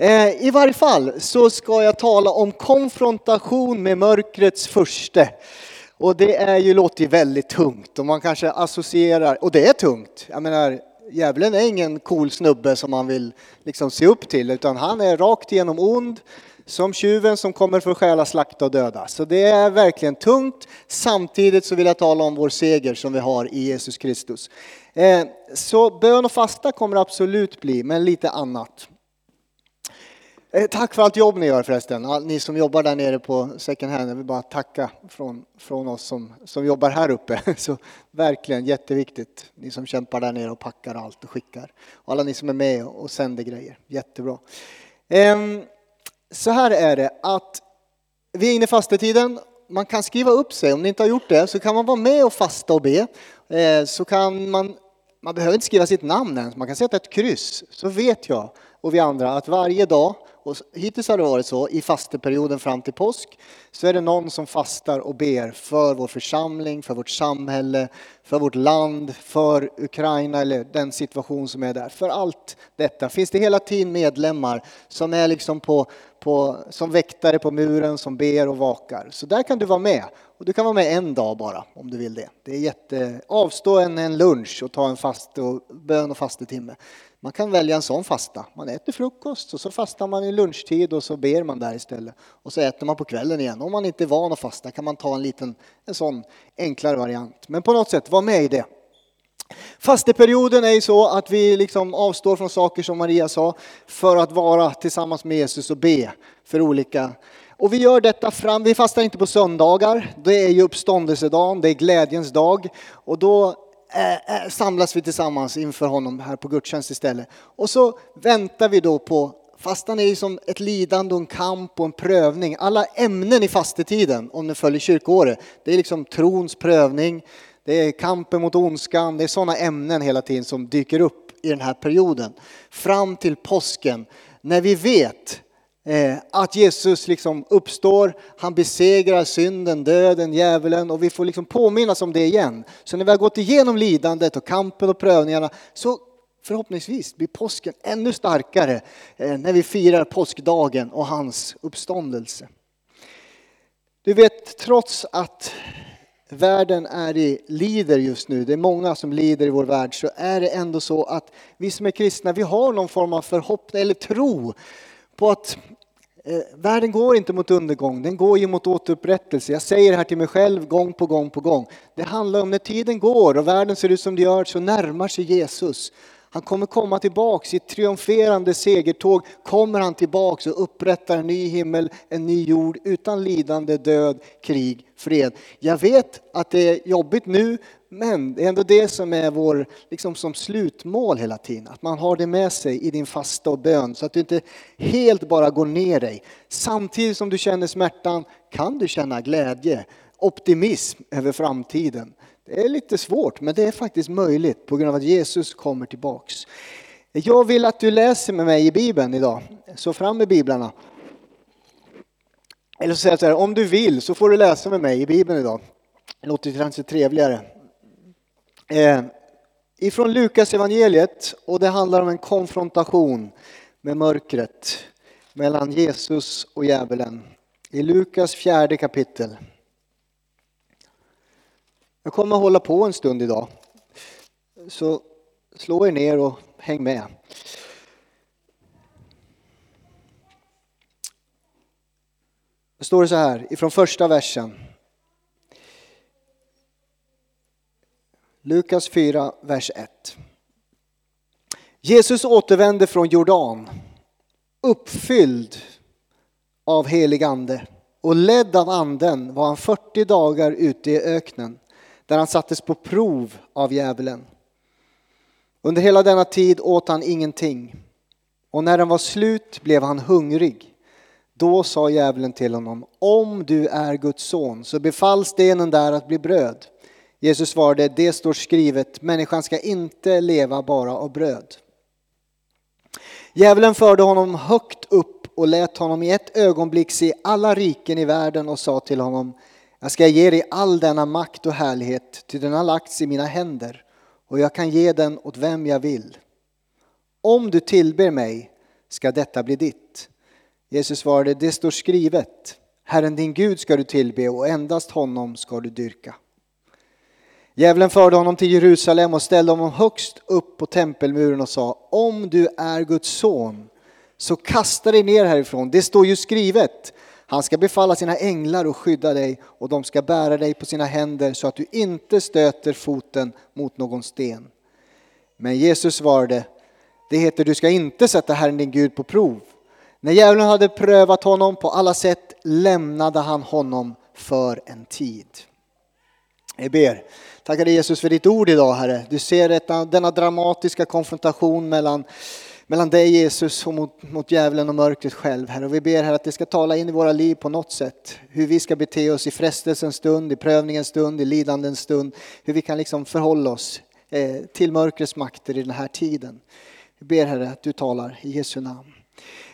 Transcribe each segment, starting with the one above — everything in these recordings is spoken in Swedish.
Eh, I varje fall så ska jag tala om konfrontation med mörkrets första. Och det är ju, låter ju väldigt tungt och man kanske associerar, och det är tungt. Jag menar, djävulen är ingen cool snubbe som man vill liksom se upp till, utan han är rakt igenom ond, som tjuven som kommer för att stjäla, slakta och döda. Så det är verkligen tungt. Samtidigt så vill jag tala om vår seger som vi har i Jesus Kristus. Eh, så bön och fasta kommer absolut bli, men lite annat. Eh, tack för allt jobb ni gör förresten, ni som jobbar där nere på second hand. Jag vill bara tacka från, från oss som, som jobbar här uppe. Så verkligen jätteviktigt. Ni som kämpar där nere och packar allt och skickar. Och alla ni som är med och sänder grejer. Jättebra. Ehm, så här är det att vi är inne i fastetiden. Man kan skriva upp sig, om ni inte har gjort det, så kan man vara med och fasta och be. Ehm, så kan man, man behöver inte skriva sitt namn ens, man kan sätta ett kryss. Så vet jag och vi andra att varje dag och hittills har det varit så i fasteperioden fram till påsk så är det någon som fastar och ber för vår församling, för vårt samhälle, för vårt land, för Ukraina eller den situation som är där. För allt detta finns det hela tiden medlemmar som är liksom på, på, som väktare på muren som ber och vakar. Så där kan du vara med. Och du kan vara med en dag bara om du vill det. Det är jätte... Avstå en, en lunch och ta en fast och, bön och fastetimme. Man kan välja en sån fasta. Man äter frukost och så fastar man i lunchtid och så ber man där istället. Och så äter man på kvällen igen. Om man inte är van att fasta kan man ta en liten, en sån enklare variant. Men på något sätt, var med i det. Fasteperioden är ju så att vi liksom avstår från saker som Maria sa för att vara tillsammans med Jesus och be för olika och vi gör detta fram, vi fastar inte på söndagar, det är ju uppståndelsedagen, det är glädjens dag och då eh, eh, samlas vi tillsammans inför honom här på gudstjänst istället. Och så väntar vi då på Fastan är ju som ett lidande och en kamp och en prövning. Alla ämnen i fastetiden, om ni följer kyrkoåret, det är liksom trons prövning, det är kampen mot ondskan, det är sådana ämnen hela tiden som dyker upp i den här perioden. Fram till påsken, när vi vet eh, att Jesus liksom uppstår, han besegrar synden, döden, djävulen och vi får liksom påminnas om det igen. Så när vi har gått igenom lidandet och kampen och prövningarna så förhoppningsvis blir påsken ännu starkare eh, när vi firar påskdagen och hans uppståndelse. Du vet, trots att världen är i lider just nu, det är många som lider i vår värld, så är det ändå så att vi som är kristna, vi har någon form av förhoppning eller tro på att Eh, världen går inte mot undergång, den går ju mot återupprättelse. Jag säger det här till mig själv gång på gång på gång. Det handlar om när tiden går och världen ser ut som det gör så närmar sig Jesus. Han kommer komma tillbaks i ett triumferande segertåg kommer han tillbaks och upprättar en ny himmel, en ny jord utan lidande, död, krig, fred. Jag vet att det är jobbigt nu men det är ändå det som är vår liksom som slutmål hela tiden. Att man har det med sig i din fasta och bön så att du inte helt bara går ner dig. Samtidigt som du känner smärtan kan du känna glädje, optimism över framtiden. Det är lite svårt men det är faktiskt möjligt på grund av att Jesus kommer tillbaks. Jag vill att du läser med mig i Bibeln idag. Så fram med biblarna. Eller så säger jag så här, om du vill så får du läsa med mig i Bibeln idag. Det låter kanske trevligare. Eh, ifrån Lukas evangeliet och det handlar om en konfrontation med mörkret mellan Jesus och djävulen. I Lukas fjärde kapitel. Jag kommer att hålla på en stund idag. Så slå er ner och häng med. Det står så här ifrån första versen. Lukas 4, vers 1. Jesus återvände från Jordan, uppfylld av helig ande och ledd av anden var han 40 dagar ute i öknen där han sattes på prov av djävulen. Under hela denna tid åt han ingenting och när den var slut blev han hungrig. Då sa djävulen till honom, om du är Guds son så befall stenen där att bli bröd. Jesus svarade, det står skrivet, människan ska inte leva bara av bröd. Djävulen förde honom högt upp och lät honom i ett ögonblick se alla riken i världen och sa till honom, jag ska ge dig all denna makt och härlighet, ty den har lagts i mina händer och jag kan ge den åt vem jag vill. Om du tillber mig ska detta bli ditt. Jesus svarade, det står skrivet, Herren din Gud ska du tillbe och endast honom ska du dyrka. Djävulen förde honom till Jerusalem och ställde honom högst upp på tempelmuren och sa, om du är Guds son, så kasta dig ner härifrån. Det står ju skrivet, han ska befalla sina änglar och skydda dig och de ska bära dig på sina händer så att du inte stöter foten mot någon sten. Men Jesus svarade, det heter du ska inte sätta Herren din Gud på prov. När djävulen hade prövat honom på alla sätt lämnade han honom för en tid. Jag ber, tackar dig Jesus för ditt ord idag Herre. Du ser denna dramatiska konfrontation mellan mellan dig Jesus och mot, mot djävulen och mörkret själv. Herre. Och vi ber här att det ska tala in i våra liv på något sätt. Hur vi ska bete oss i frestelsens stund, i prövningens stund, i lidandens stund. Hur vi kan liksom förhålla oss eh, till mörkrets makter i den här tiden. Vi ber Herre att du talar i Jesu namn.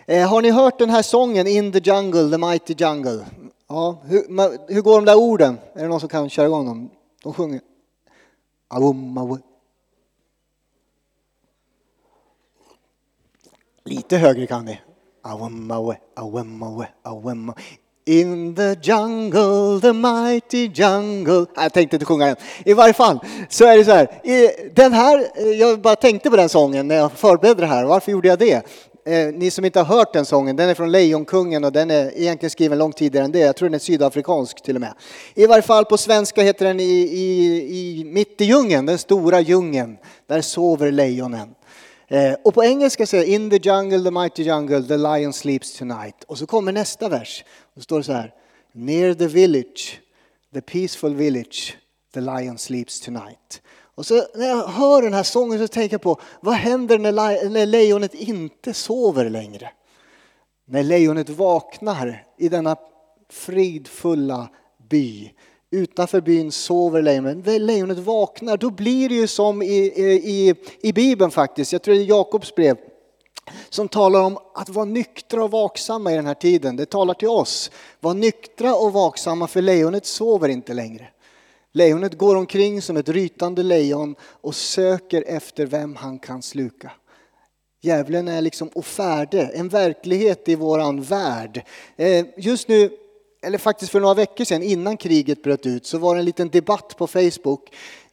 Eh, har ni hört den här sången In the jungle, the mighty jungle? Ja, hur, hur går de där orden? Är det någon som kan köra igång dem? De sjunger. Lite högre kan ni. In the jungle, the mighty jungle. Jag tänkte inte sjunga den. I varje fall så är det så här. Den här, eh, jag bara tänkte på den sången när jag förberedde det här. Varför gjorde jag det? Eh, ni som inte har hört den sången, den är från Lejonkungen och den är egentligen skriven långt tidigare än det. Jag tror den är sydafrikansk till och med. I varje fall på svenska heter den i, i, i Mitt i djungeln, den stora djungeln. Där sover lejonen. Eh, och på engelska säger In the jungle, the mighty jungle, the lion sleeps tonight. Och så kommer nästa vers. Då står det så här. Near the village, the peaceful village, the lion sleeps tonight. Och så när jag hör den här sången så tänker jag på vad händer när, när lejonet inte sover längre? När lejonet vaknar i denna fridfulla by Utanför byn sover lejonet. När lejonet vaknar, då blir det ju som i, i, i Bibeln faktiskt. Jag tror det är Jakobs brev som talar om att vara nyktra och vaksamma i den här tiden. Det talar till oss. Var nyktra och vaksamma för lejonet sover inte längre. Lejonet går omkring som ett rytande lejon och söker efter vem han kan sluka. Djävulen är liksom ofärde, en verklighet i våran värld. Eh, just nu eller faktiskt för några veckor sedan innan kriget bröt ut så var det en liten debatt på Facebook.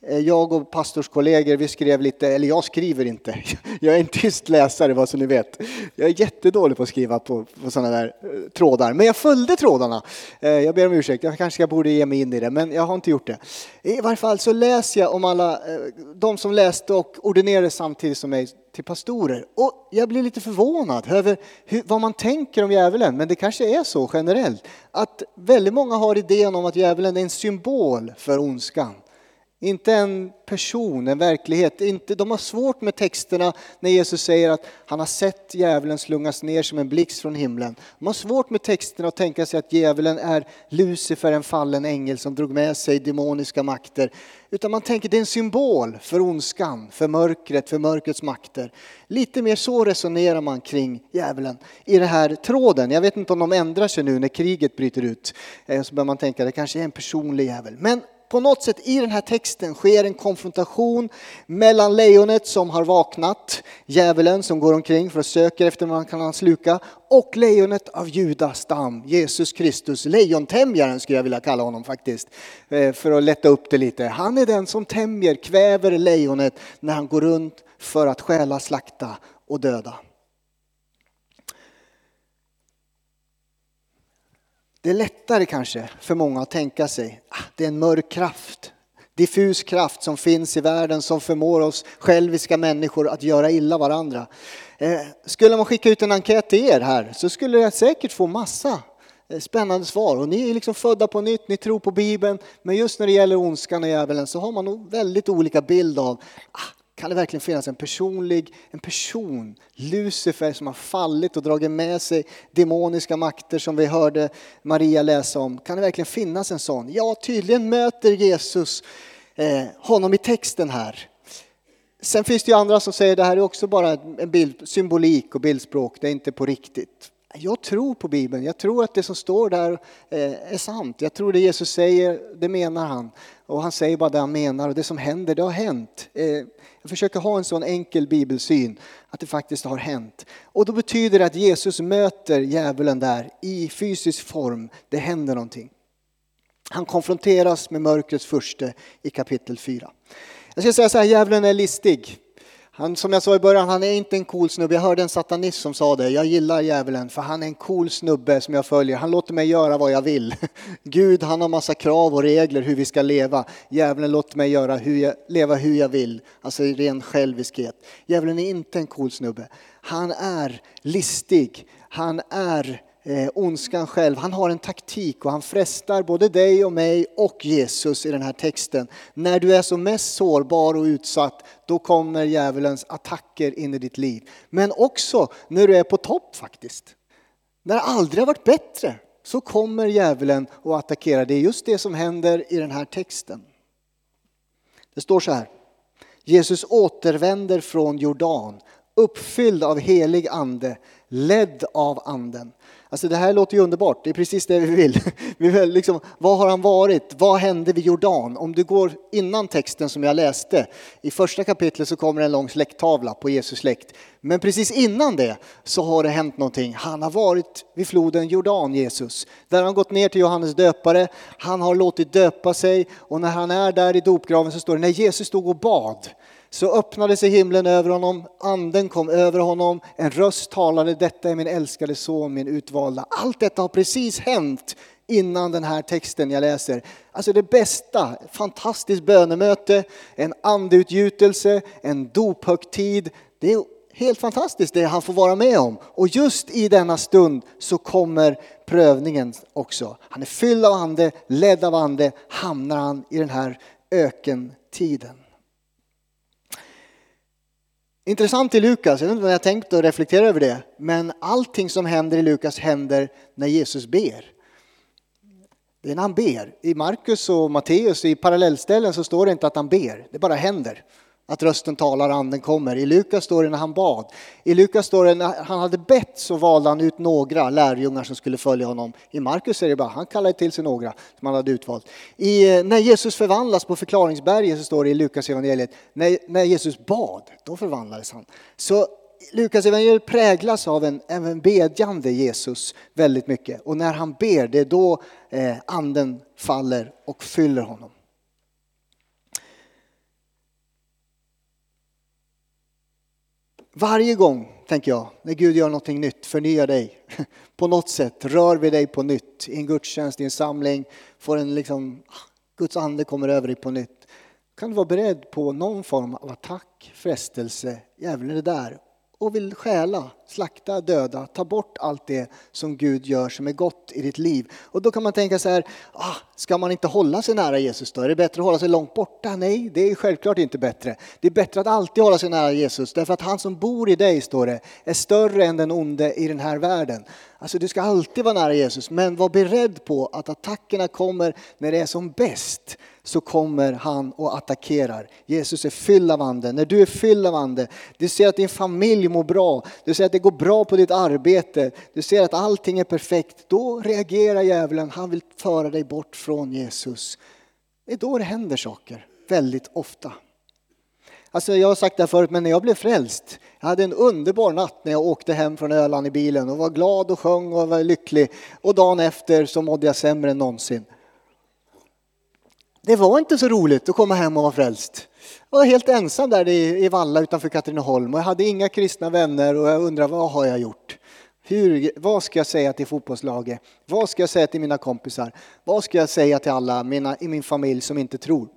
Eh, jag och pastorskollegor, vi skrev lite, eller jag skriver inte, jag är en tyst läsare vad som ni vet. Jag är jättedålig på att skriva på, på sådana där eh, trådar, men jag följde trådarna. Eh, jag ber om ursäkt, jag kanske borde ge mig in i det, men jag har inte gjort det. I varje fall så läser jag om alla, de som läste och ordinerade samtidigt som mig till pastorer. Och jag blir lite förvånad över hur, vad man tänker om djävulen, men det kanske är så generellt att väldigt många har idén om att djävulen är en symbol för ondskan. Inte en person, en verklighet. Inte, de har svårt med texterna när Jesus säger att han har sett djävulen slungas ner som en blixt från himlen. De har svårt med texterna att tänka sig att djävulen är Lucifer, en fallen ängel som drog med sig demoniska makter. Utan man tänker att det är en symbol för ondskan, för mörkret, för mörkrets makter. Lite mer så resonerar man kring djävulen i den här tråden. Jag vet inte om de ändrar sig nu när kriget bryter ut. Eh, så bör man tänka att det kanske är en personlig djävul. Men på något sätt i den här texten sker en konfrontation mellan lejonet som har vaknat, djävulen som går omkring för att söka efter vad han kan sluka, och lejonet av Judas stam, Jesus Kristus, lejontämjaren skulle jag vilja kalla honom faktiskt, eh, för att lätta upp det lite. Han är den som tämjer, kväver lejonet när han går runt för att stjäla, slakta och döda. Det är lättare kanske för många att tänka sig, ah, det är en mörk kraft, diffus kraft som finns i världen som förmår oss själviska människor att göra illa varandra. Eh, skulle man skicka ut en enkät till er här så skulle jag säkert få massa eh, spännande svar. Och ni är liksom födda på nytt, ni tror på Bibeln, men just när det gäller ondskan och djävulen så har man nog väldigt olika bild av ah, kan det verkligen finnas en personlig, en person, Lucifer som har fallit och dragit med sig demoniska makter som vi hörde Maria läsa om? Kan det verkligen finnas en sån? Ja, tydligen möter Jesus eh, honom i texten här. Sen finns det ju andra som säger att det här är också bara en bild, symbolik och bildspråk, det är inte på riktigt. Jag tror på Bibeln. Jag tror att det som står där eh, är sant. Jag tror det Jesus säger, det menar han. Och han säger bara det han menar och det som händer, det har hänt. Eh, jag försöker ha en sån enkel bibelsyn, att det faktiskt har hänt. Och då betyder det att Jesus möter djävulen där i fysisk form. Det händer någonting. Han konfronteras med mörkrets furste i kapitel 4. Jag ska säga så här, djävulen är listig. Han, som jag sa i början, han är inte en cool snubbe. Jag hörde en satanist som sa det. Jag gillar djävulen för han är en cool snubbe som jag följer. Han låter mig göra vad jag vill. Gud, han har massa krav och regler hur vi ska leva. Djävulen låter mig göra hur jag, leva hur jag vill. Alltså i ren själviskhet. Djävulen är inte en cool snubbe. Han är listig. Han är eh, ondskan själv. Han har en taktik och han frestar både dig och mig och Jesus i den här texten. När du är som mest sårbar och utsatt, då kommer djävulens attacker in i ditt liv. Men också när du är på topp faktiskt. När det aldrig har varit bättre så kommer djävulen och attackerar. Det är just det som händer i den här texten. Det står så här. Jesus återvänder från Jordan, uppfylld av helig ande, ledd av anden. Alltså det här låter ju underbart, det är precis det vi vill. Vi vill liksom, vad har han varit? Vad hände vid Jordan? Om du går innan texten som jag läste, i första kapitlet så kommer en lång släkttavla på Jesus släkt. Men precis innan det så har det hänt någonting. Han har varit vid floden Jordan, Jesus. Där har han gått ner till Johannes döpare, han har låtit döpa sig och när han är där i dopgraven så står det, när Jesus stod och bad så öppnade sig himlen över honom, anden kom över honom, en röst talade, detta är min älskade son, min utvalda. Allt detta har precis hänt innan den här texten jag läser. Alltså det bästa, fantastiskt bönemöte, en andeutgjutelse, en dophögtid. Det är helt fantastiskt det han får vara med om. Och just i denna stund så kommer prövningen också. Han är fylld av ande, ledd av ande, hamnar han i den här ökentiden. Intressant i Lukas, jag vet inte om jag tänkt och reflektera över det, men allting som händer i Lukas händer när Jesus ber. Det är när han ber. I Markus och Matteus, i parallellställen så står det inte att han ber, det bara händer att rösten talar, anden kommer. I Lukas står det när han bad. I Lukas står det när han hade bett så valde han ut några lärjungar som skulle följa honom. I Markus är det bara, han kallade till sig några som han hade utvalt. I, eh, när Jesus förvandlas på förklaringsberget så står det i Lukas evangeliet när, när Jesus bad, då förvandlades han. Så Lukas evangeliet präglas av en, en bedjande Jesus väldigt mycket. Och när han ber, det är då eh, anden faller och fyller honom. Varje gång, tänker jag, när Gud gör någonting nytt, förnyar dig. På något sätt, rör vi dig på nytt. I en gudstjänst, i en samling, får en liksom, ah, Guds ande kommer över dig på nytt. Kan du vara beredd på någon form av attack, frestelse, djävulen är där och vill stjäla, slakta, döda, ta bort allt det som Gud gör som är gott i ditt liv. Och då kan man tänka så här, ah, ska man inte hålla sig nära Jesus då? Är det bättre att hålla sig långt borta? Nej, det är självklart inte bättre. Det är bättre att alltid hålla sig nära Jesus, därför att han som bor i dig, står det, är större än den onde i den här världen. Alltså du ska alltid vara nära Jesus, men var beredd på att attackerna kommer när det är som bäst så kommer han och attackerar. Jesus är fylld av ande. När du är fylld av ande, du ser att din familj mår bra, du ser att det går bra på ditt arbete, du ser att allting är perfekt. Då reagerar djävulen, han vill föra dig bort från Jesus. Det är då det händer saker, väldigt ofta. Alltså jag har sagt det här förut, men när jag blev frälst, jag hade en underbar natt när jag åkte hem från Öland i bilen och var glad och sjöng och var lycklig. Och dagen efter så mådde jag sämre än någonsin. Det var inte så roligt att komma hem och vara frälst. Jag var helt ensam där i Valla utanför Katrineholm och jag hade inga kristna vänner och jag undrade vad har jag gjort? Hur, vad ska jag säga till fotbollslaget? Vad ska jag säga till mina kompisar? Vad ska jag säga till alla mina, i min familj som inte tror?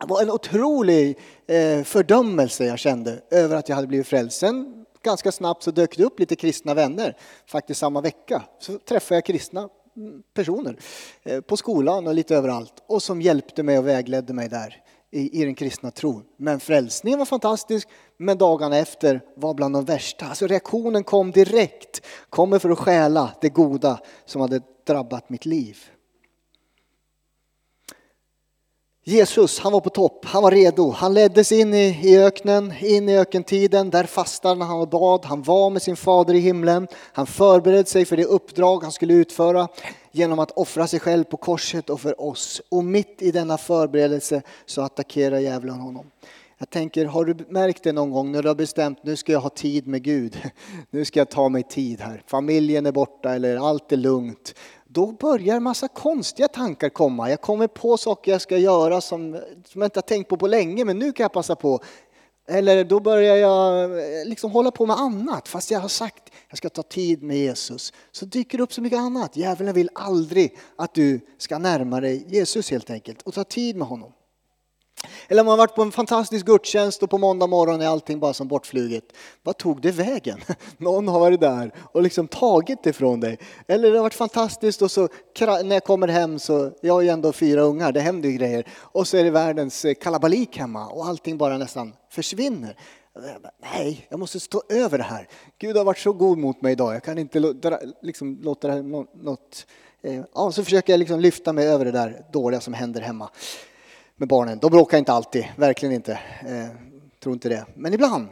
Det var en otrolig eh, fördömelse jag kände över att jag hade blivit frälst. Sen ganska snabbt så dök det upp lite kristna vänner, faktiskt samma vecka. Så träffade jag kristna mm, personer eh, på skolan och lite överallt och som hjälpte mig och vägledde mig där i, i den kristna tron. Men frälsningen var fantastisk, men dagarna efter var bland de värsta. Alltså reaktionen kom direkt, kommer för att stjäla det goda som hade drabbat mitt liv. Jesus, han var på topp, han var redo. Han leddes in i, i öknen, in i ökentiden. Där fastade han och bad. Han var med sin fader i himlen. Han förberedde sig för det uppdrag han skulle utföra genom att offra sig själv på korset och för oss. Och mitt i denna förberedelse så attackerar djävulen honom. Jag tänker, har du märkt det någon gång när du har bestämt nu ska jag ha tid med Gud. Nu ska jag ta mig tid här. Familjen är borta eller allt är lugnt då börjar massa konstiga tankar komma. Jag kommer på saker jag ska göra som, som jag inte har tänkt på på länge, men nu kan jag passa på. Eller då börjar jag eh, liksom hålla på med annat, fast jag har sagt att jag ska ta tid med Jesus. Så dyker det upp så mycket annat. Djävulen vill aldrig att du ska närma dig Jesus helt enkelt och ta tid med honom. Eller man har varit på en fantastisk gudstjänst och på måndag morgon är allting bara som bortfluget. Vad tog det vägen? Någon har varit där och liksom tagit det från dig. Eller det har varit fantastiskt och så när jag kommer hem så, jag har ju ändå fyra ungar, det händer ju grejer. Och så är det världens eh, kalabalik hemma och allting bara nästan försvinner. Nej, jag måste stå över det här. Gud har varit så god mot mig idag, jag kan inte liksom, låta det här något... Eh, ja, så försöker jag liksom lyfta mig över det där dåliga som händer hemma med barnen. De bråkar inte alltid, verkligen inte. Eh, tror inte det. Men ibland.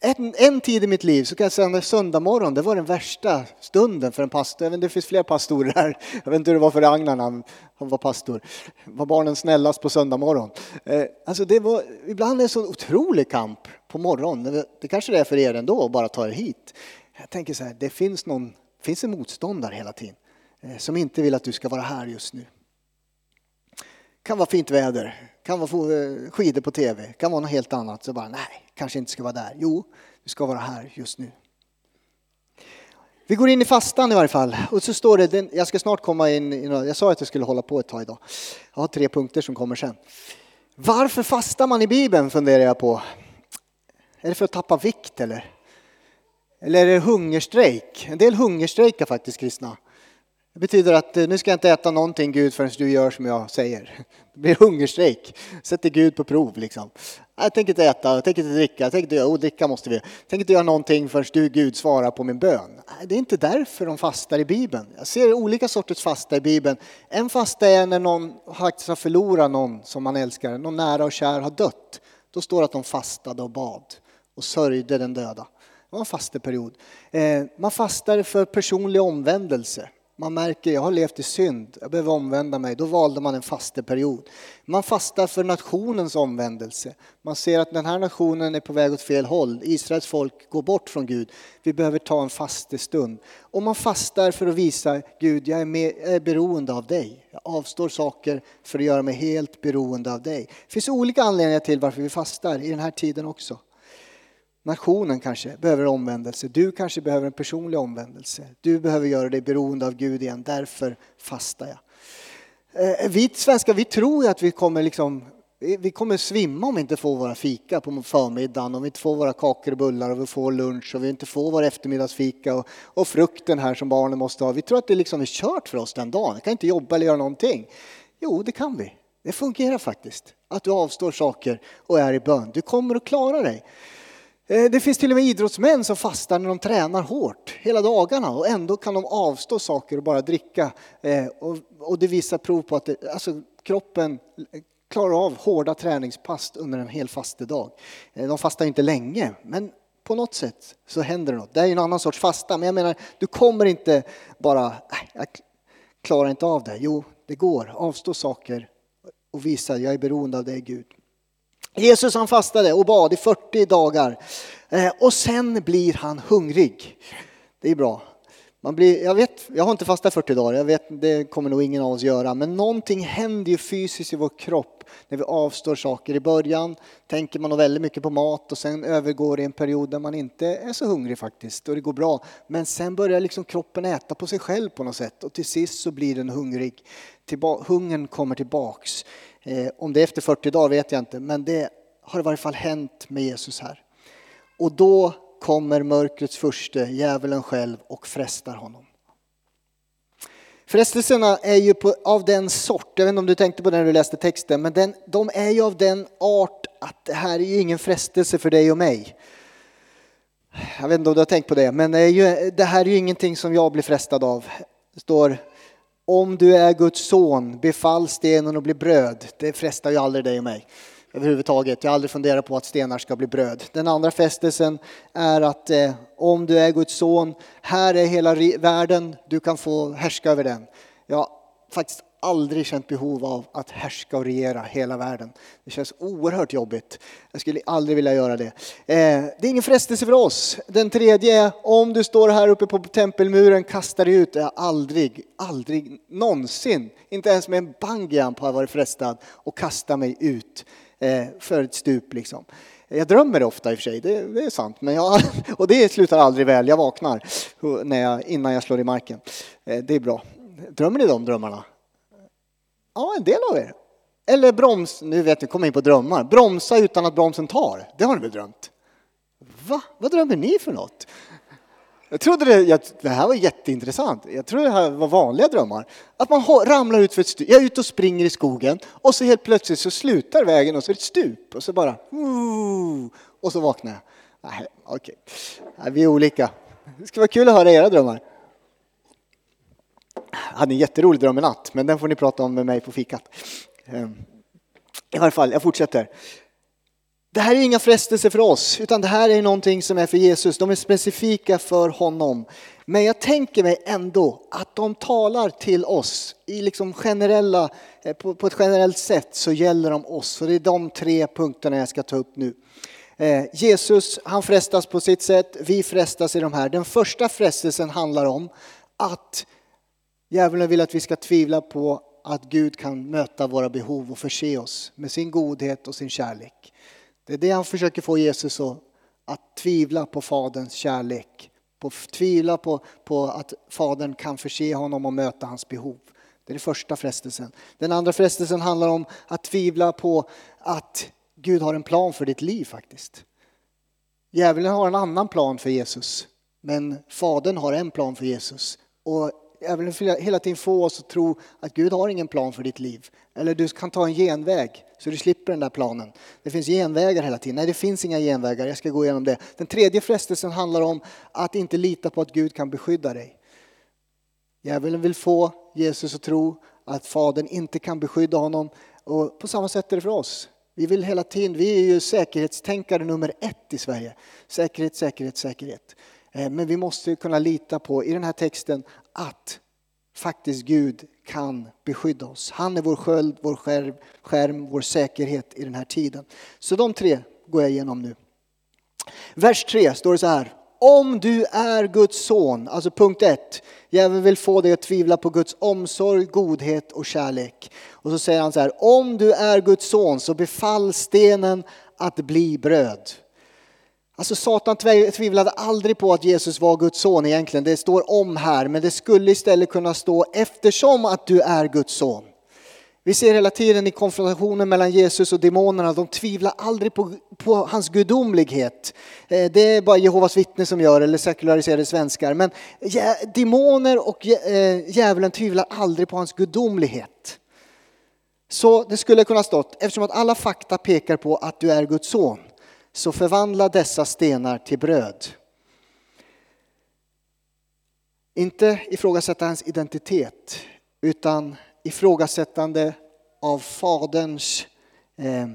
En, en tid i mitt liv så kan jag säga att söndag morgon, det var den värsta stunden för en pastor. Jag vet, det finns fler pastorer här. Jag vet inte hur det var för Ragnar när han, han var pastor. Var barnen snällast på söndag morgon? Eh, alltså det var, ibland är det en så otrolig kamp på morgonen. Det kanske det är för er ändå, att bara ta er hit. Jag tänker så här, det finns, någon, finns en motståndare hela tiden eh, som inte vill att du ska vara här just nu kan vara fint väder, kan vara eh, skidor på tv, kan vara något helt annat. Så bara, nej, kanske inte ska vara där. Jo, du ska vara här just nu. Vi går in i fastan i varje fall. Och så står det, jag ska snart komma in, jag sa att jag skulle hålla på ett tag idag. Jag har tre punkter som kommer sen. Varför fastar man i Bibeln funderar jag på. Är det för att tappa vikt eller? Eller är det hungerstrejk? En del hungerstrejkar faktiskt kristna. Det betyder att eh, nu ska jag inte äta någonting Gud förrän du gör som jag säger. Det blir hungerstrejk. Sätter Gud på prov liksom. Jag tänker inte äta, jag tänker inte dricka, jag tänker inte göra, oh, dricka måste vi. Jag tänker inte göra någonting förrän du Gud svarar på min bön. Det är inte därför de fastar i Bibeln. Jag ser olika sorters fasta i Bibeln. En fasta är när någon faktiskt har förlorat någon som man älskar, någon nära och kär har dött. Då står det att de fastade och bad och sörjde den döda. Det var en fasteperiod. Eh, man fastar för personlig omvändelse. Man märker, jag har levt i synd, jag behöver omvända mig. Då valde man en fasteperiod. Man fastar för nationens omvändelse. Man ser att den här nationen är på väg åt fel håll. Israels folk går bort från Gud. Vi behöver ta en fastestund. Och man fastar för att visa Gud, jag är, med, jag är beroende av dig. Jag avstår saker för att göra mig helt beroende av dig. Det finns olika anledningar till varför vi fastar i den här tiden också. Nationen kanske behöver omvändelse. Du kanske behöver en personlig omvändelse. Du behöver göra dig beroende av Gud igen. Därför fastar jag. Eh, vi svenskar, vi tror ju att vi kommer liksom vi kommer svimma om vi inte får våra fika på förmiddagen, om vi inte får våra kakor och bullar och vi får lunch och vi inte får vår eftermiddagsfika och, och frukten här som barnen måste ha. Vi tror att det liksom är kört för oss den dagen. Vi kan inte jobba eller göra någonting. Jo, det kan vi. Det fungerar faktiskt. Att du avstår saker och är i bön. Du kommer att klara dig. Eh, det finns till och med idrottsmän som fastar när de tränar hårt hela dagarna och ändå kan de avstå saker och bara dricka. Eh, och det visar prov på att det, alltså, kroppen eh, klarar av hårda träningspass under en hel fastedag. De fastar inte länge, men på något sätt så händer det något. Det är en annan sorts fasta, men jag menar, du kommer inte bara, äh, jag klarar inte av det. Jo, det går. Avstå saker och visa, jag är beroende av dig Gud. Jesus han fastade och bad i 40 dagar eh, och sen blir han hungrig. Det är bra. Man blir, jag, vet, jag har inte fastat 40 dagar, jag vet, det kommer nog ingen av oss göra, men någonting händer ju fysiskt i vår kropp när vi avstår saker. I början tänker man väldigt mycket på mat och sen övergår det en period där man inte är så hungrig faktiskt och det går bra. Men sen börjar liksom kroppen äta på sig själv på något sätt och till sist så blir den hungrig. Tillba hungern kommer tillbaks. Eh, om det är efter 40 dagar vet jag inte, men det har i varje fall hänt med Jesus här. Och då kommer mörkrets furste, djävulen själv, och frestar honom. Frestelserna är ju på, av den sort, jag vet inte om du tänkte på det när du läste texten, men den, de är ju av den art att det här är ju ingen frestelse för dig och mig. Jag vet inte om du har tänkt på det, men det, ju, det här är ju ingenting som jag blir frestad av. Det står om du är Guds son, befall stenen att bli bröd. Det frestar ju aldrig dig och mig överhuvudtaget. Jag har aldrig funderat på att stenar ska bli bröd. Den andra fästelsen är att eh, om du är Guds son, här är hela världen, du kan få härska över den. Jag har faktiskt aldrig känt behov av att härska och regera hela världen. Det känns oerhört jobbigt. Jag skulle aldrig vilja göra det. Eh, det är ingen frestelse för oss. Den tredje är om du står här uppe på tempelmuren, kasta dig ut. Jag aldrig, aldrig någonsin, inte ens med en bungyjump har jag varit frestad att kasta mig ut eh, för ett stup liksom. Jag drömmer ofta i och för sig, det, det är sant. Men jag, och det slutar aldrig väl, jag vaknar eh, när jag, innan jag slår i marken. Eh, det är bra. Drömmer ni de drömmarna? Ja, en del av er. Eller broms, nu vet ni, kommer in på drömmar. Bromsa utan att bromsen tar, det har ni väl drömt? Va? Vad drömmer ni för något? Jag trodde det, jag, det här var jätteintressant. Jag trodde det här var vanliga drömmar. Att man ramlar ut för ett stup. Jag är ute och springer i skogen och så helt plötsligt så slutar vägen och så är det ett stup och så bara och så vaknar jag. Nej, okej. Okay. Vi är olika. Det skulle vara kul att höra era drömmar. Jag hade en jätterolig dröm i natt, men den får ni prata om med mig på fikat. Ehm, I varje fall, jag fortsätter. Det här är inga frestelser för oss, utan det här är någonting som är för Jesus. De är specifika för honom. Men jag tänker mig ändå att de talar till oss i liksom generella, eh, på, på ett generellt sätt så gäller de oss. Så det är de tre punkterna jag ska ta upp nu. Eh, Jesus, han frestas på sitt sätt, vi frestas i de här. Den första frestelsen handlar om att djävulen vill att vi ska tvivla på att Gud kan möta våra behov och förse oss med sin godhet och sin kärlek. Det är det han försöker få Jesus att, att tvivla på Faderns kärlek. På, tvivla på, på att Fadern kan förse honom och möta hans behov. Det är den första frestelsen. Den andra frestelsen handlar om att tvivla på att Gud har en plan för ditt liv faktiskt. Djävulen har en annan plan för Jesus, men Fadern har en plan för Jesus. Och jag vill hela tiden få oss att tro att Gud har ingen plan för ditt liv. Eller du kan ta en genväg så du slipper den där planen. Det finns genvägar hela tiden. Nej, det finns inga genvägar. Jag ska gå igenom det. Den tredje frestelsen handlar om att inte lita på att Gud kan beskydda dig. Djävulen vill få Jesus att tro att Fadern inte kan beskydda honom. Och på samma sätt är det för oss. Vi vill hela tiden, vi är ju säkerhetstänkare nummer ett i Sverige. Säkerhet, säkerhet, säkerhet. Eh, men vi måste kunna lita på, i den här texten, att faktiskt Gud kan beskydda oss. Han är vår sköld, vår skärm, skärm, vår säkerhet i den här tiden. Så de tre går jag igenom nu. Vers 3 står det så här. Om du är Guds son, alltså punkt 1. Djävulen vill få dig att tvivla på Guds omsorg, godhet och kärlek. Och så säger han så här. Om du är Guds son så befall stenen att bli bröd. Alltså Satan tvivlade aldrig på att Jesus var Guds son egentligen. Det står om här, men det skulle istället kunna stå eftersom att du är Guds son. Vi ser hela tiden i konfrontationen mellan Jesus och demonerna, de tvivlar aldrig på, på hans gudomlighet. Eh, det är bara Jehovas vittnen som gör eller sekulariserade svenskar. Men demoner och eh, djävulen tvivlar aldrig på hans gudomlighet. Så det skulle kunna stått, eftersom att alla fakta pekar på att du är Guds son så förvandla dessa stenar till bröd. Inte ifrågasätta hans identitet, utan ifrågasättande av Faderns, eh,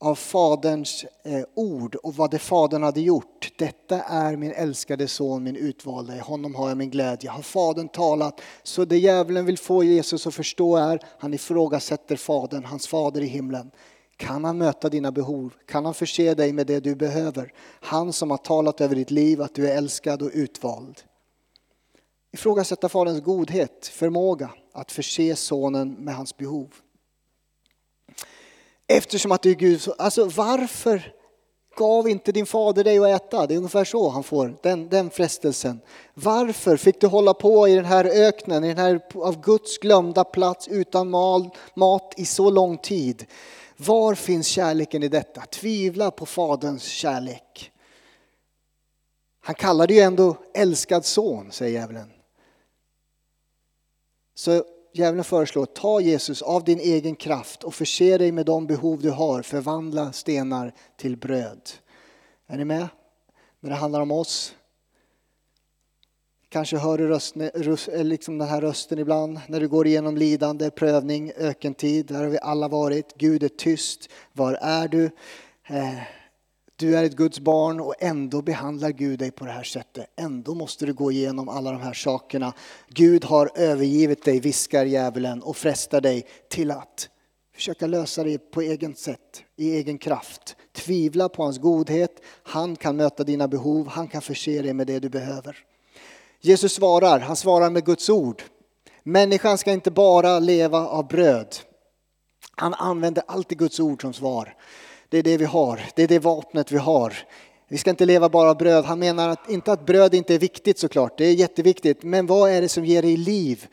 av faderns eh, ord och vad det Fadern hade gjort. Detta är min älskade son, min utvalde, i honom har jag min glädje. Har Fadern talat? Så det djävulen vill få Jesus att förstå är, han ifrågasätter Fadern, hans fader i himlen. Kan han möta dina behov? Kan han förse dig med det du behöver? Han som har talat över ditt liv att du är älskad och utvald. Ifrågasätta Faderns godhet, förmåga att förse sonen med hans behov. Eftersom att du är Gud, alltså varför gav inte din fader dig att äta? Det är ungefär så han får den, den frestelsen. Varför fick du hålla på i den här öknen, i den här av Guds glömda plats utan mal, mat i så lång tid? Var finns kärleken i detta? Tvivla på Faderns kärlek. Han kallar ju ändå älskad son, säger djävulen. Så djävulen föreslår, ta Jesus av din egen kraft och förse dig med de behov du har, förvandla stenar till bröd. Är ni med? När det handlar om oss. Kanske hör du rösten, eh, liksom den här rösten ibland när du går igenom lidande, prövning, ökentid. Där har vi alla varit. Gud är tyst. Var är du? Eh, du är ett Guds barn och ändå behandlar Gud dig på det här sättet. Ändå måste du gå igenom alla de här sakerna. Gud har övergivit dig, viskar djävulen och frestar dig till att försöka lösa det på eget sätt, i egen kraft. Tvivla på hans godhet. Han kan möta dina behov. Han kan förse dig med det du behöver. Jesus svarar, han svarar med Guds ord. Människan ska inte bara leva av bröd. Han använder alltid Guds ord som svar. Det är det vi har, det är det vapnet vi har. Vi ska inte leva bara av bröd. Han menar att, inte att bröd inte är viktigt såklart, det är jätteviktigt. Men vad är det som ger dig liv?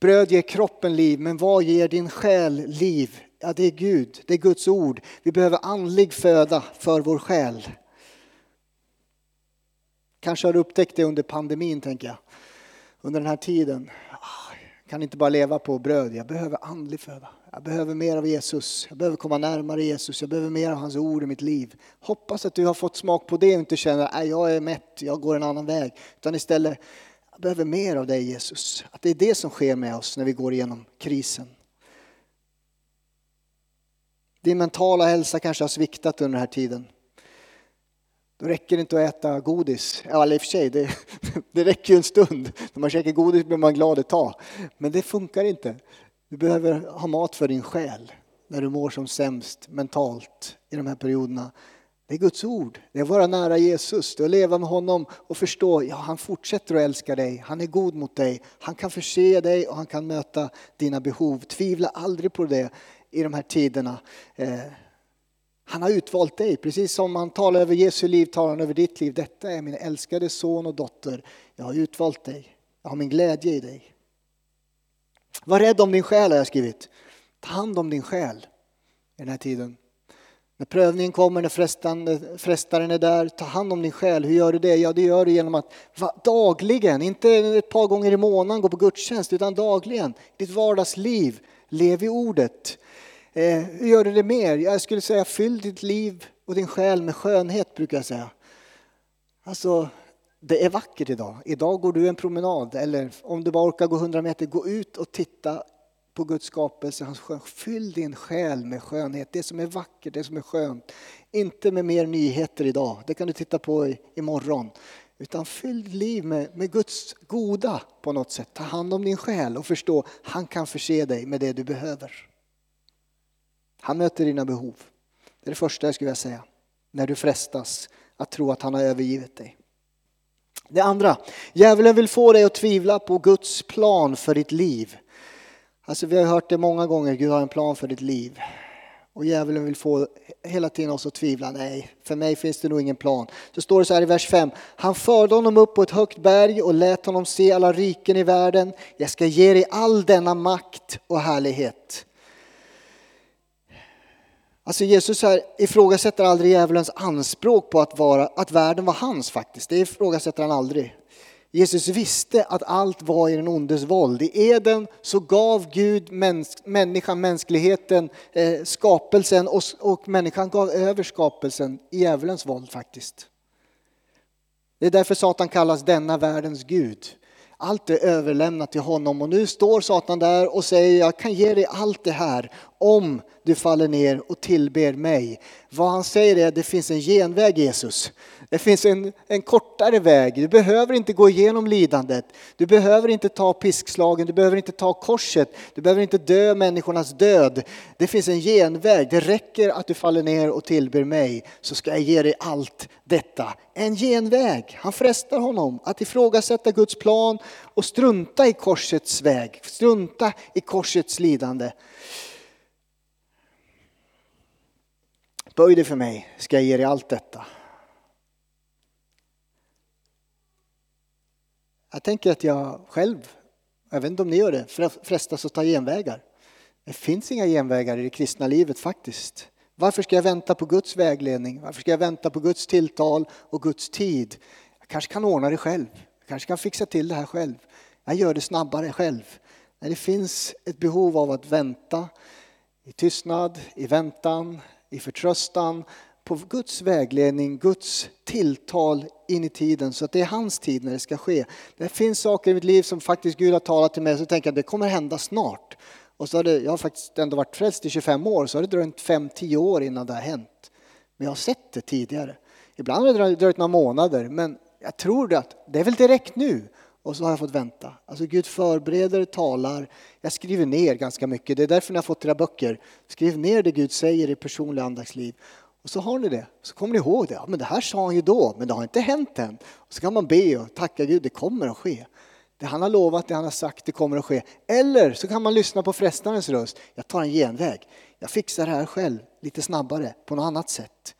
Bröd ger kroppen liv, men vad ger din själ liv? Ja, det är Gud, det är Guds ord. Vi behöver andlig föda för vår själ. Kanske har du upptäckt det under pandemin, tänker jag. Under den här tiden. Ah, jag kan inte bara leva på bröd, jag behöver andlig föda. Jag behöver mer av Jesus, jag behöver komma närmare Jesus, jag behöver mer av hans ord i mitt liv. Hoppas att du har fått smak på det och inte känner att jag är mätt, jag går en annan väg. Utan istället, jag behöver mer av dig Jesus. Att det är det som sker med oss när vi går igenom krisen. Din mentala hälsa kanske har sviktat under den här tiden. Då räcker det inte att äta godis. Ja, eller i och för sig, det, det räcker ju en stund. När man käkar godis blir man glad ett tag. Men det funkar inte. Du behöver ha mat för din själ när du mår som sämst mentalt i de här perioderna. Det är Guds ord. Det är att vara nära Jesus, det är att leva med honom och förstå, ja han fortsätter att älska dig, han är god mot dig, han kan förse dig och han kan möta dina behov. Tvivla aldrig på det i de här tiderna. Eh, han har utvalt dig, precis som han talar över Jesu liv, talar han över ditt liv. Detta är min älskade son och dotter, jag har utvalt dig, jag har min glädje i dig. Var rädd om din själ har jag skrivit. Ta hand om din själ i den här tiden. När prövningen kommer, när frestaren är där, ta hand om din själ. Hur gör du det? Ja, det gör du genom att dagligen, inte ett par gånger i månaden gå på gudstjänst, utan dagligen, ditt vardagsliv, lev i ordet. Eh, hur gör du det mer? Jag skulle säga fyll ditt liv och din själ med skönhet, brukar jag säga. Alltså, det är vackert idag. Idag går du en promenad eller om du bara orkar gå 100 meter, gå ut och titta på Guds skapelse. Fyll din själ med skönhet, det som är vackert, det som är skönt. Inte med mer nyheter idag, det kan du titta på imorgon. Utan fyll ditt liv med, med Guds goda på något sätt. Ta hand om din själ och förstå, han kan förse dig med det du behöver. Han möter dina behov. Det är det första jag skulle vilja säga. När du frestas att tro att han har övergivit dig. Det andra, djävulen vill få dig att tvivla på Guds plan för ditt liv. Alltså vi har hört det många gånger, Gud har en plan för ditt liv. Och djävulen vill få hela tiden oss att tvivla. Nej, för mig finns det nog ingen plan. Så står det så här i vers 5. Han förde honom upp på ett högt berg och lät honom se alla riken i världen. Jag ska ge dig all denna makt och härlighet. Alltså Jesus här ifrågasätter aldrig djävulens anspråk på att, vara, att världen var hans faktiskt. Det ifrågasätter han aldrig. Jesus visste att allt var i den ondes våld. I Eden så gav Gud mäns människan, mänskligheten, eh, skapelsen och, och människan gav över skapelsen i djävulens våld faktiskt. Det är därför Satan kallas denna världens Gud. Allt är överlämnat till honom och nu står Satan där och säger jag kan ge dig allt det här om du faller ner och tillber mig. Vad han säger är att det finns en genväg Jesus. Det finns en, en kortare väg. Du behöver inte gå igenom lidandet. Du behöver inte ta piskslagen, du behöver inte ta korset. Du behöver inte dö människornas död. Det finns en genväg. Det räcker att du faller ner och tillber mig så ska jag ge dig allt detta. En genväg. Han frestar honom att ifrågasätta Guds plan och strunta i korsets väg, strunta i korsets lidande. Böj dig för mig, ska jag ge dig allt detta. Jag tänker att jag själv, jag vet inte om ni gör det, frestas att ta genvägar. Det finns inga genvägar i det kristna livet faktiskt. Varför ska jag vänta på Guds vägledning? Varför ska jag vänta på Guds tilltal och Guds tid? Jag kanske kan ordna det själv. Jag kanske kan fixa till det här själv. Jag gör det snabbare själv. När det finns ett behov av att vänta i tystnad, i väntan, i förtröstan på Guds vägledning, Guds tilltal in i tiden så att det är hans tid när det ska ske. Det finns saker i mitt liv som faktiskt Gud har talat till mig så tänker jag att det kommer hända snart. Och så har det, jag har faktiskt ändå varit frälst i 25 år så har det dröjt 5-10 år innan det har hänt. Men jag har sett det tidigare. Ibland har det dröjt några månader men jag tror att det är väl direkt nu. Och så har jag fått vänta. Alltså Gud förbereder, talar. Jag skriver ner ganska mycket. Det är därför ni har fått era böcker. Skriv ner det Gud säger i personliga andaktsliv. Och så har ni det. Så kommer ni ihåg det. Ja, men det här sa han ju då, men det har inte hänt än. Och så kan man be och tacka Gud, det kommer att ske. Det han har lovat, det han har sagt, det kommer att ske. Eller så kan man lyssna på frestarens röst. Jag tar en genväg. Jag fixar det här själv, lite snabbare, på något annat sätt.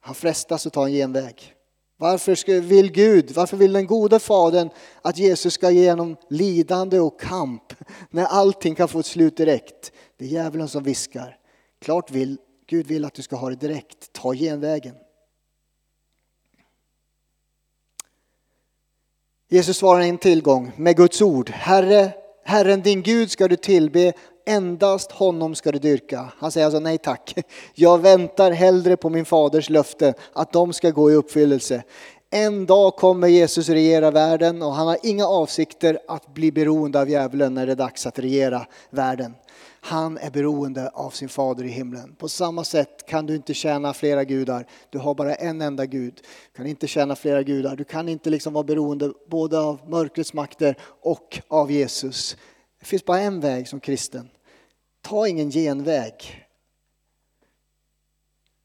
Han frestas att ta en genväg. Varför vill Gud, varför vill den gode fadern att Jesus ska genom lidande och kamp när allting kan få ett slut direkt? Det är djävulen som viskar. Klart vill Gud vill att du ska ha det direkt. Ta genvägen. Jesus svarar en tillgång med Guds ord. Herre, Herren din Gud ska du tillbe, endast honom ska du dyrka. Han säger alltså nej tack. Jag väntar hellre på min faders löfte att de ska gå i uppfyllelse. En dag kommer Jesus regera världen och han har inga avsikter att bli beroende av djävulen när det är dags att regera världen. Han är beroende av sin fader i himlen. På samma sätt kan du inte tjäna flera gudar. Du har bara en enda Gud. Du kan inte tjäna flera gudar. Du kan inte liksom vara beroende både av mörkrets makter och av Jesus. Det finns bara en väg som kristen. Ta ingen genväg.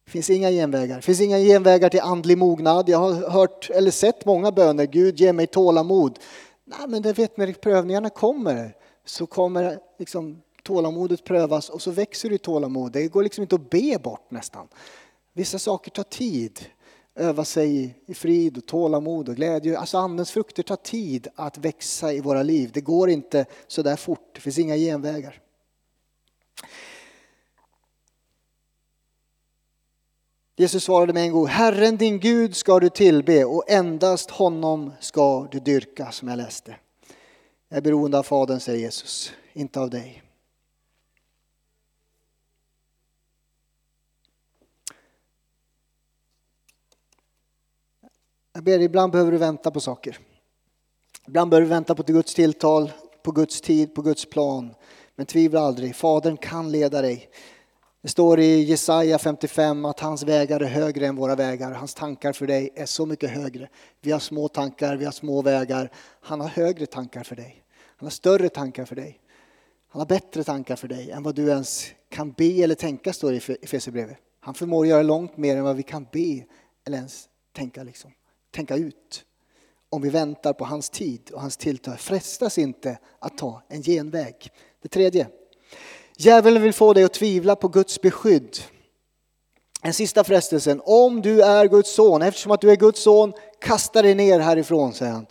Det finns inga genvägar. Det finns inga genvägar till andlig mognad. Jag har hört eller sett många böner. Gud ge mig tålamod. Nej, men det vet när prövningarna kommer så kommer liksom tålamodet prövas och så växer du i tålamod. Det går liksom inte att be bort nästan. Vissa saker tar tid. Öva sig i frid och tålamod och glädje. Alltså andens frukter tar tid att växa i våra liv. Det går inte så där fort. Det finns inga genvägar. Jesus svarade med en gång, Herren din Gud ska du tillbe och endast honom ska du dyrka, som jag läste. Jag är beroende av Fadern, säger Jesus, inte av dig. Jag ber, ibland behöver du vänta på saker. Ibland behöver du vänta på Guds tilltal, på Guds tid, på Guds plan. Men tvivla aldrig, Fadern kan leda dig. Det står i Jesaja 55 att hans vägar är högre än våra vägar. Hans tankar för dig är så mycket högre. Vi har små tankar, vi har små vägar. Han har högre tankar för dig. Han har större tankar för dig. Han har bättre tankar för dig än vad du ens kan be eller tänka, står det i Efesierbrevet. Han förmår göra långt mer än vad vi kan be eller ens tänka. Liksom tänka ut. Om vi väntar på hans tid och hans tilltal. Frestas inte att ta en genväg. Det tredje. Djävulen vill få dig att tvivla på Guds beskydd. En sista frestelsen. Om du är Guds son, eftersom att du är Guds son, kasta dig ner härifrån, säger han.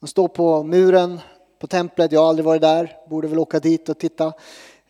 Han står på muren på templet, jag har aldrig varit där, borde väl åka dit och titta.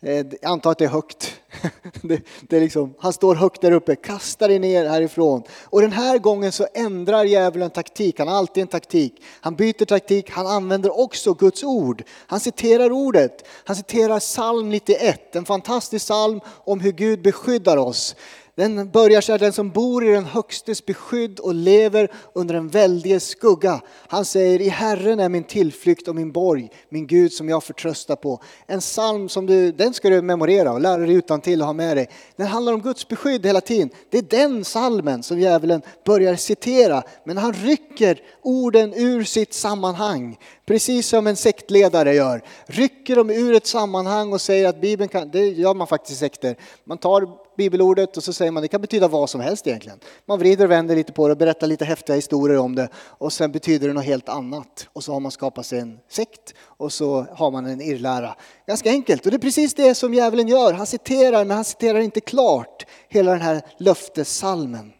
Eh, jag antar att det är högt. Det, det är liksom, han står högt där uppe, kastar dig ner härifrån. Och den här gången så ändrar djävulen taktik, han har alltid en taktik. Han byter taktik, han använder också Guds ord. Han citerar ordet, han citerar psalm 91, en fantastisk psalm om hur Gud beskyddar oss. Den börjar så här, den som bor i den högstes beskydd och lever under en Väldiges skugga. Han säger, i Herren är min tillflykt och min borg, min Gud som jag förtröstar på. En psalm som du, den ska du memorera och lära dig utan till och ha med dig. Den handlar om Guds beskydd hela tiden. Det är den psalmen som djävulen börjar citera. Men han rycker orden ur sitt sammanhang. Precis som en sektledare gör. Rycker dem ur ett sammanhang och säger att Bibeln kan, det gör man faktiskt i sekter. Man tar bibelordet och så säger man det kan betyda vad som helst egentligen. Man vrider och vänder lite på det och berättar lite häftiga historier om det och sen betyder det något helt annat. Och så har man skapat sig en sekt och så har man en irrlära. Ganska enkelt och det är precis det som djävulen gör. Han citerar men han citerar inte klart hela den här löftessalmen.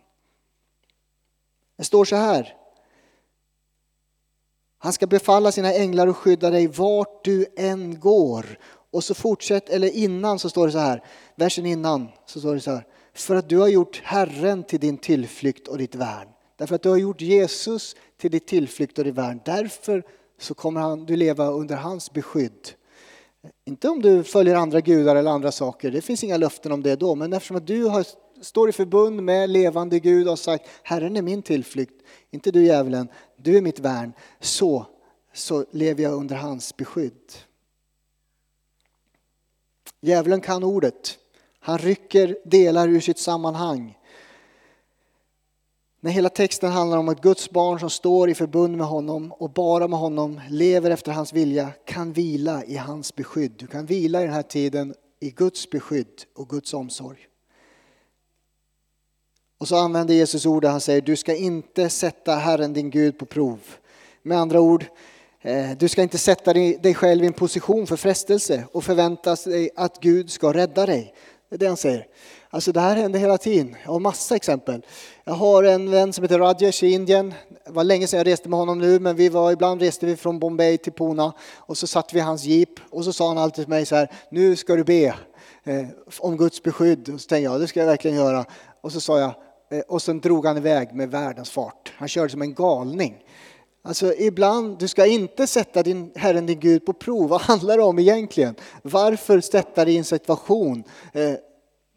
Det står så här. Han ska befalla sina änglar och skydda dig vart du än går. Och så fortsätt, eller innan så står det så här, versen innan så står det så här. För att du har gjort Herren till din tillflykt och ditt värn. Därför att du har gjort Jesus till ditt tillflykt och ditt värn. Därför så kommer han, du leva under hans beskydd. Inte om du följer andra gudar eller andra saker, det finns inga löften om det då, men eftersom att du har står i förbund med levande Gud och har sagt Herren är min tillflykt, inte du djävulen, du är mitt värn. Så, så lever jag under hans beskydd. Djävulen kan ordet. Han rycker delar ur sitt sammanhang. När hela texten handlar om att Guds barn som står i förbund med honom och bara med honom lever efter hans vilja kan vila i hans beskydd. Du kan vila i den här tiden i Guds beskydd och Guds omsorg. Och så använder Jesus ord där han säger du ska inte sätta Herren din Gud på prov. Med andra ord, eh, du ska inte sätta dig själv i en position för frestelse och förvänta dig att Gud ska rädda dig. Det är det han säger. Alltså det här händer hela tiden. Jag har massa exempel. Jag har en vän som heter Rajesh i Indien. Det var länge sedan jag reste med honom nu, men vi var, ibland reste vi från Bombay till Pune och så satt vi i hans jeep och så sa han alltid till mig så här, nu ska du be eh, om Guds beskydd. Och så tänkte jag, det ska jag verkligen göra. Och så sa jag, Eh, och sen drog han iväg med världens fart. Han körde som en galning. Alltså ibland, du ska inte sätta din Herren din Gud på prov. Vad handlar det om egentligen? Varför sätta dig i en situation eh,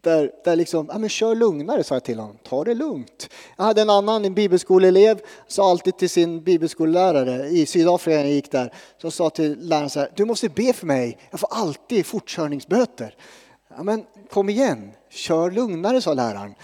där, där liksom, ja men kör lugnare sa jag till honom, ta det lugnt. Jag hade en annan, en bibelskoleelev, sa alltid till sin bibelskollärare i Sydafrika när jag gick där, som sa till läraren så här, du måste be för mig, jag får alltid fortkörningsböter. Ja men kom igen, kör lugnare sa läraren.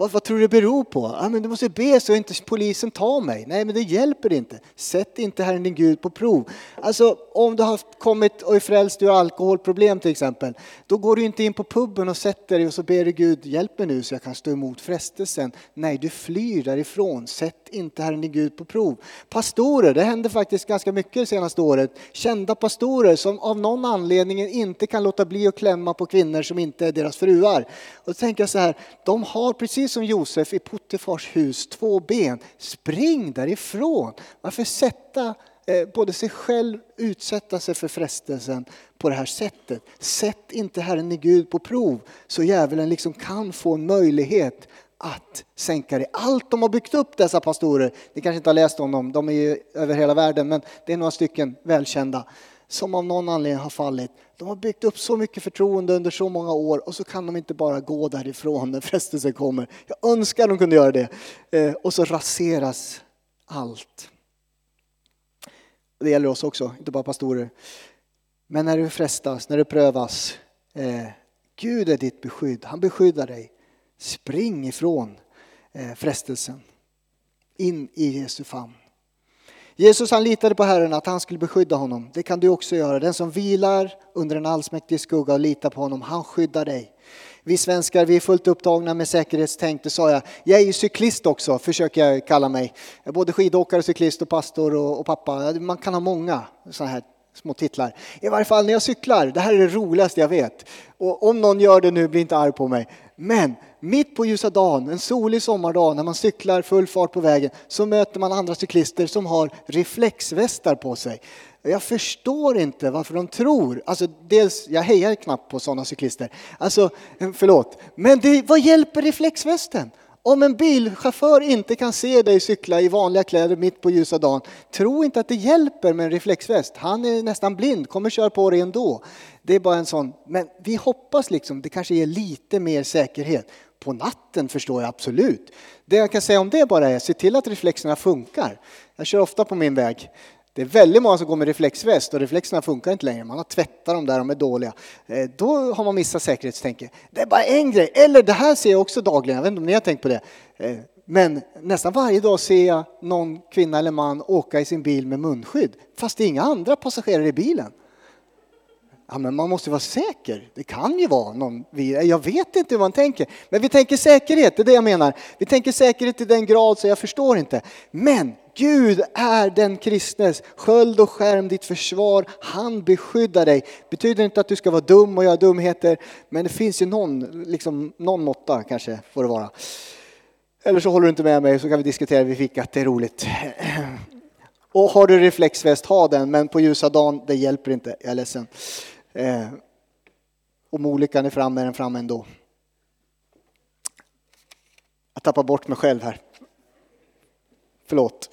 Vad, vad tror du det beror på? Ah, men du måste be så inte polisen tar mig. Nej, men det hjälper inte. Sätt inte Herren din Gud på prov. Alltså, om du har kommit och är frälst ur alkoholproblem till exempel, då går du inte in på puben och sätter dig och så ber du Gud, hjälp mig nu så jag kan stå emot frestelsen. Nej, du flyr därifrån. Sätt inte Herren din Gud på prov. Pastorer, det händer faktiskt ganska mycket det senaste året. Kända pastorer som av någon anledning inte kan låta bli att klämma på kvinnor som inte är deras fruar. Och då tänker jag så här, de har precis precis som Josef i Puttefars hus, två ben. Spring därifrån. Varför sätta eh, både sig själv, utsätta sig för frestelsen på det här sättet. Sätt inte Herren i Gud på prov så djävulen liksom kan få en möjlighet att sänka det. Allt de har byggt upp dessa pastorer, ni kanske inte har läst om dem, de är ju över hela världen, men det är några stycken välkända som av någon anledning har fallit. De har byggt upp så mycket förtroende under så många år och så kan de inte bara gå därifrån när frestelsen kommer. Jag önskar de kunde göra det. Eh, och så raseras allt. Det gäller oss också, inte bara pastorer. Men när du frestas, när du prövas, eh, Gud är ditt beskydd. Han beskyddar dig. Spring ifrån eh, frestelsen. In i Jesu famn. Jesus han litade på Herren att han skulle beskydda honom. Det kan du också göra. Den som vilar under en allsmäktig skugga och litar på honom, han skyddar dig. Vi svenskar vi är fullt upptagna med säkerhetstänk, det sa jag. Jag är ju cyklist också, försöker jag kalla mig. Jag är både skidåkare, cyklist och pastor och, och pappa. Man kan ha många sådana här små titlar. I varje fall när jag cyklar, det här är det roligaste jag vet. Och om någon gör det nu, bli inte arg på mig. Men mitt på ljusa dagen, en solig sommardag när man cyklar full fart på vägen så möter man andra cyklister som har reflexvästar på sig. Jag förstår inte varför de tror, alltså dels, jag hejar knappt på sådana cyklister, alltså förlåt, men det, vad hjälper reflexvästen? Om en bilchaufför inte kan se dig cykla i vanliga kläder mitt på ljusa dagen, tro inte att det hjälper med en reflexväst. Han är nästan blind, kommer köra på dig ändå. Det är bara en sån, men vi hoppas liksom, det kanske ger lite mer säkerhet. På natten förstår jag absolut. Det jag kan säga om det bara är, se till att reflexerna funkar. Jag kör ofta på min väg. Det är väldigt många som går med reflexväst och reflexerna funkar inte längre. Man har tvättat dem där, de är dåliga. Eh, då har man missat säkerhetstänket. Det är bara en grej. Eller det här ser jag också dagligen, jag vet inte om ni har tänkt på det. Eh, men nästan varje dag ser jag någon kvinna eller man åka i sin bil med munskydd. Fast det är inga andra passagerare i bilen. Ja, men man måste vara säker. Det kan ju vara någon Jag vet inte hur man tänker. Men vi tänker säkerhet, det är det jag menar. Vi tänker säkerhet till den grad så jag förstår inte. Men Gud är den kristnes sköld och skärm, ditt försvar. Han beskyddar dig. Betyder inte att du ska vara dum och göra dumheter, men det finns ju någon, liksom, någon måtta kanske får det vara. Eller så håller du inte med mig så kan vi diskutera vid fikat, det är roligt. Och har du reflexväst, ha den, men på ljusa dagen, det hjälper inte, jag är ledsen. Eh, om olyckan är framme är den framme ändå. Jag tappar bort mig själv här. Förlåt.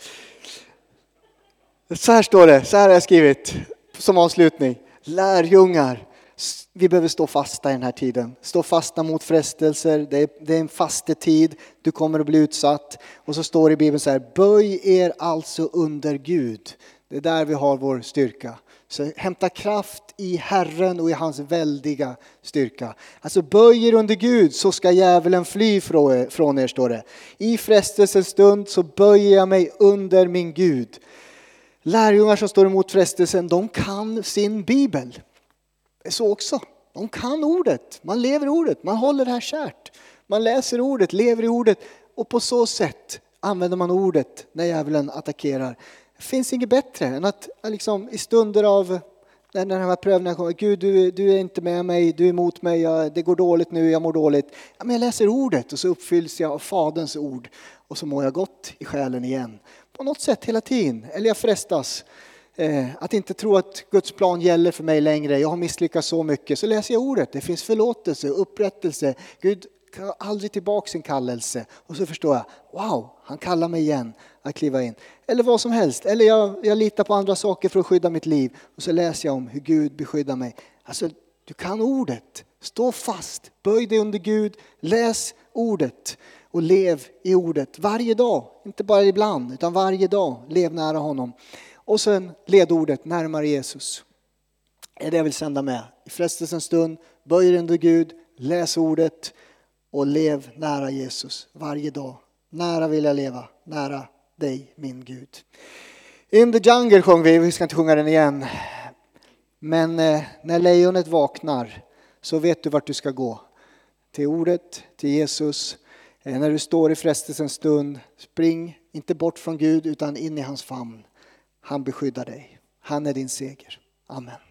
Så här står det, så här har jag skrivit som avslutning. Lärjungar vi behöver stå fasta i den här tiden. Stå fasta mot frestelser. Det är, det är en fastetid. Du kommer att bli utsatt. Och så står det i Bibeln så här, böj er alltså under Gud. Det är där vi har vår styrka. Så hämta kraft i Herren och i hans väldiga styrka. Alltså böj er under Gud så ska djävulen fly från er, står det. I frestelsens stund så böjer jag mig under min Gud. Lärjungar som står emot frestelsen, de kan sin bibel. Det är så också. De kan ordet, man lever ordet, man håller det här kärt. Man läser ordet, lever i ordet och på så sätt använder man ordet när djävulen attackerar. Det finns inget bättre än att liksom, i stunder av när den här prövningen kommer, Gud du, du är inte med mig, du är emot mig, jag, det går dåligt nu, jag mår dåligt. Ja, men jag läser ordet och så uppfylls jag av Faderns ord och så mår jag gott i själen igen. På något sätt hela tiden, eller jag frestas eh, att inte tro att Guds plan gäller för mig längre, jag har misslyckats så mycket. Så läser jag ordet, det finns förlåtelse, upprättelse. Gud tar aldrig tillbaka sin kallelse. Och så förstår jag, wow, han kallar mig igen att kliva in. Eller vad som helst, eller jag, jag litar på andra saker för att skydda mitt liv. Och så läser jag om hur Gud beskyddar mig. Alltså, du kan ordet. Stå fast, böj dig under Gud, läs ordet och lev i ordet varje dag. Inte bara ibland, utan varje dag. Lev nära honom. Och sen ledordet närmare Jesus. Det är det jag vill sända med. I frestelsens stund, böj dig under Gud, läs ordet och lev nära Jesus varje dag. Nära vill jag leva, nära dig min Gud. In the jungle sjöng vi, vi ska inte sjunga den igen. Men eh, när lejonet vaknar så vet du vart du ska gå. Till ordet, till Jesus. Eh, när du står i frestelsens stund, spring inte bort från Gud utan in i hans famn. Han beskyddar dig. Han är din seger. Amen.